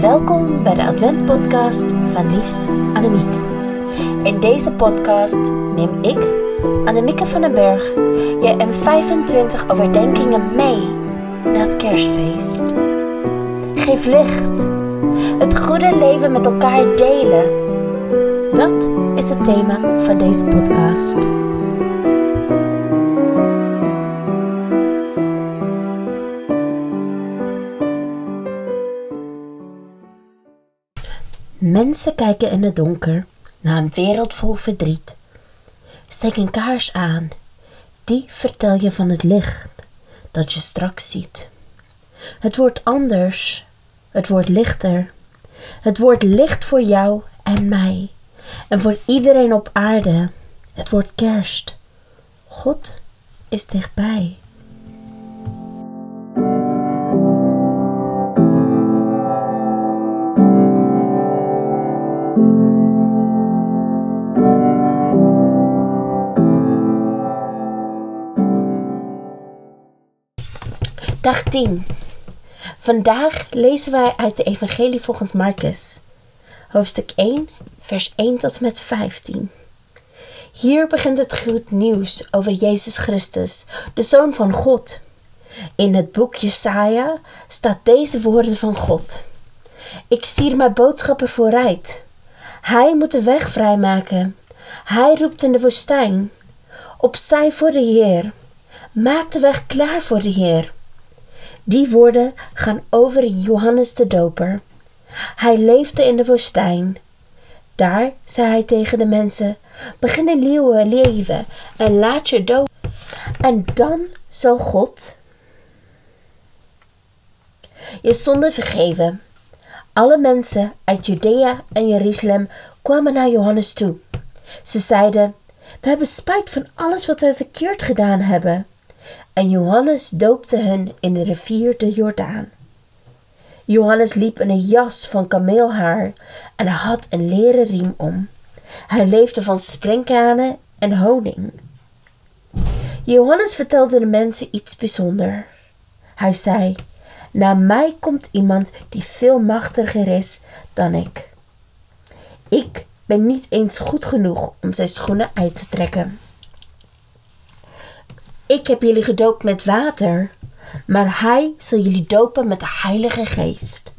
Welkom bij de Advent-podcast van Liefs Annemiek. In deze podcast neem ik, Annemieke van den Berg, je in 25 overdenkingen mee naar het kerstfeest. Geef licht. Het goede leven met elkaar delen. Dat is het thema van deze podcast. Mensen kijken in het donker naar een wereld vol verdriet. Steek een kaars aan, die vertel je van het licht dat je straks ziet. Het wordt anders, het wordt lichter. Het wordt licht voor jou en mij en voor iedereen op aarde. Het wordt kerst. God is dichtbij. Dag 10. Vandaag lezen wij uit de Evangelie volgens Marcus, hoofdstuk 1, vers 1 tot met 15. Hier begint het goed nieuws over Jezus Christus, de Zoon van God. In het boek Jesaja staat deze woorden van God. Ik stier mijn boodschapper vooruit. Hij moet de weg vrijmaken. Hij roept in de woestijn. Opzij voor de Heer. Maak de weg klaar voor de Heer. Die woorden gaan over Johannes de Doper. Hij leefde in de woestijn. Daar zei hij tegen de mensen: Begin een nieuwe leven en laat je dood. En dan zal God je zonde vergeven. Alle mensen uit Judea en Jeruzalem kwamen naar Johannes toe. Ze zeiden: We hebben spijt van alles wat we verkeerd gedaan hebben. En Johannes doopte hen in de rivier de Jordaan. Johannes liep in een jas van kameelhaar en had een leren riem om. Hij leefde van sprinkhanen en honing. Johannes vertelde de mensen iets bijzonders. Hij zei: Na mij komt iemand die veel machtiger is dan ik. Ik ben niet eens goed genoeg om zijn schoenen uit te trekken. Ik heb jullie gedoopt met water, maar hij zal jullie dopen met de Heilige Geest.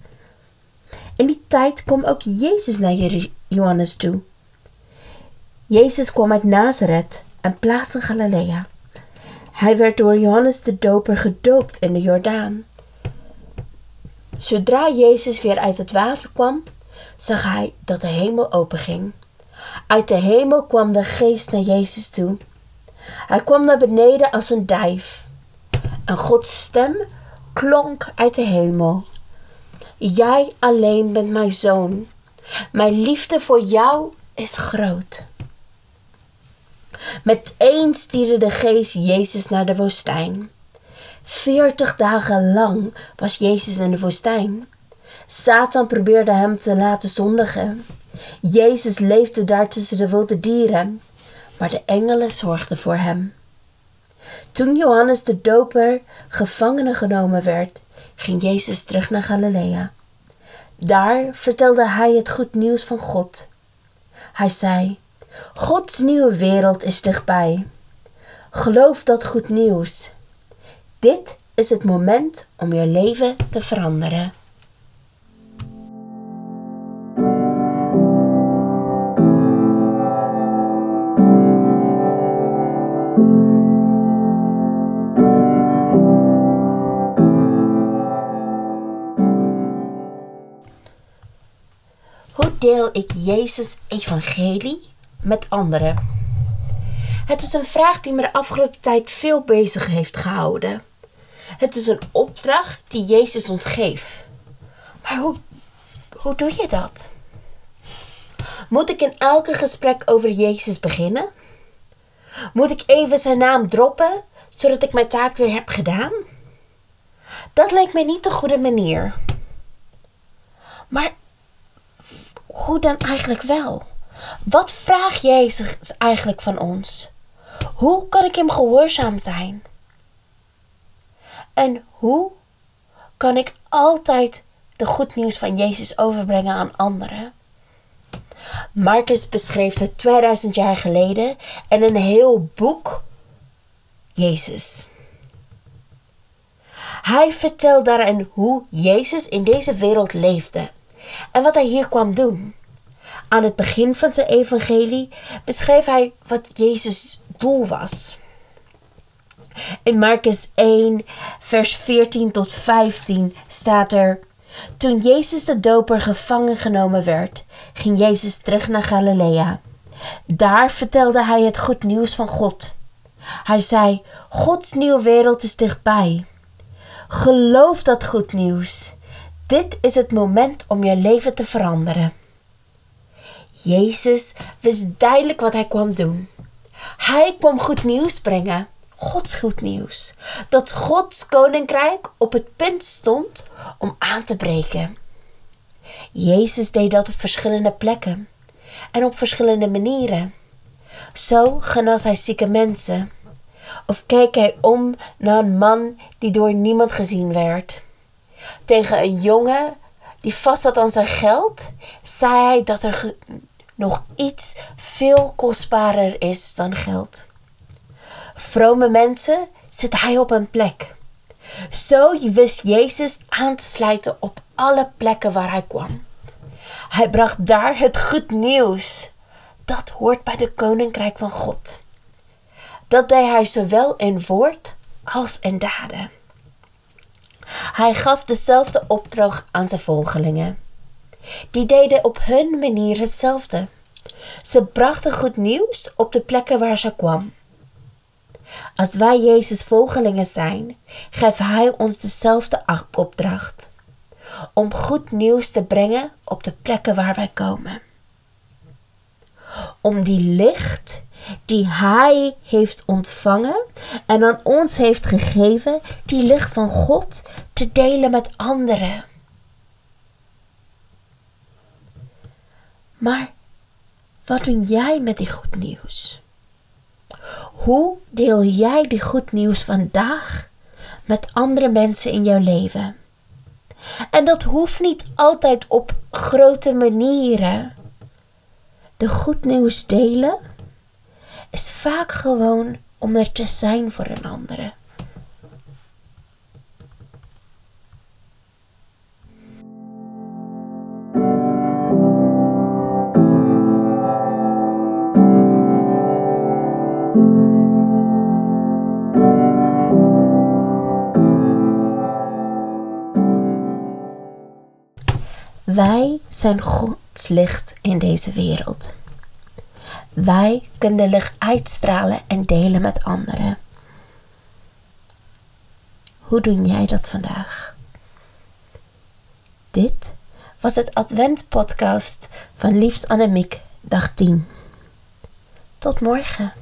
In die tijd kwam ook Jezus naar Johannes toe. Jezus kwam uit Nazareth, een plaats in Galilea. Hij werd door Johannes de Doper gedoopt in de Jordaan. Zodra Jezus weer uit het water kwam, zag hij dat de hemel openging. Uit de hemel kwam de geest naar Jezus toe. Hij kwam naar beneden als een duif. En Gods stem klonk uit de hemel. Jij alleen bent mijn zoon. Mijn liefde voor jou is groot. Meteen stierde de geest Jezus naar de woestijn. Veertig dagen lang was Jezus in de woestijn. Satan probeerde hem te laten zondigen. Jezus leefde daar tussen de wilde dieren maar de engelen zorgden voor hem. Toen Johannes de Doper gevangen genomen werd, ging Jezus terug naar Galilea. Daar vertelde hij het goed nieuws van God. Hij zei: Gods nieuwe wereld is dichtbij. Geloof dat goed nieuws. Dit is het moment om je leven te veranderen. Hoe deel ik Jezus evangelie met anderen? Het is een vraag die me de afgelopen tijd veel bezig heeft gehouden. Het is een opdracht die Jezus ons geeft. Maar hoe, hoe doe je dat? Moet ik in elke gesprek over Jezus beginnen? Moet ik even zijn naam droppen, zodat ik mijn taak weer heb gedaan? Dat lijkt mij niet de goede manier. Maar hoe dan eigenlijk wel? Wat vraagt Jezus eigenlijk van ons? Hoe kan ik hem gehoorzaam zijn? En hoe kan ik altijd de goed nieuws van Jezus overbrengen aan anderen. Marcus beschreef zo 2000 jaar geleden en een heel boek Jezus. Hij vertelt daarin hoe Jezus in deze wereld leefde en wat hij hier kwam doen. Aan het begin van zijn evangelie beschreef hij wat Jezus' doel was. In Marcus 1, vers 14 tot 15 staat er: Toen Jezus de doper gevangen genomen werd, ging Jezus terug naar Galilea. Daar vertelde hij het goed nieuws van God. Hij zei: Gods nieuwe wereld is dichtbij. Geloof dat goed nieuws. Dit is het moment om je leven te veranderen. Jezus wist duidelijk wat hij kwam doen. Hij kwam goed nieuws brengen. Gods goed nieuws. Dat Gods koninkrijk op het punt stond om aan te breken. Jezus deed dat op verschillende plekken en op verschillende manieren. Zo genas hij zieke mensen. Of keek hij om naar een man die door niemand gezien werd. Tegen een jongen die vast zat aan zijn geld, zei hij dat er nog iets veel kostbaarder is dan geld. Vrome mensen zit hij op een plek. Zo wist Jezus aan te sluiten op alle plekken waar hij kwam. Hij bracht daar het goed nieuws. Dat hoort bij de koninkrijk van God. Dat deed hij zowel in woord als in daden. Hij gaf dezelfde opdracht aan zijn volgelingen. Die deden op hun manier hetzelfde. Ze brachten goed nieuws op de plekken waar ze kwam. Als wij Jezus volgelingen zijn, geeft Hij ons dezelfde opdracht. Om goed nieuws te brengen op de plekken waar wij komen. Om die licht die Hij heeft ontvangen en aan ons heeft gegeven, die licht van God, te delen met anderen. Maar wat doe jij met die goed nieuws? Hoe deel jij die goed nieuws vandaag met andere mensen in jouw leven? En dat hoeft niet altijd op grote manieren. De goed nieuws delen is vaak gewoon om er te zijn voor een andere. Wij zijn Gods licht in deze wereld. Wij kunnen licht uitstralen en delen met anderen. Hoe doe jij dat vandaag? Dit was het Advent-podcast van Liefs Annemiek, dag 10. Tot morgen.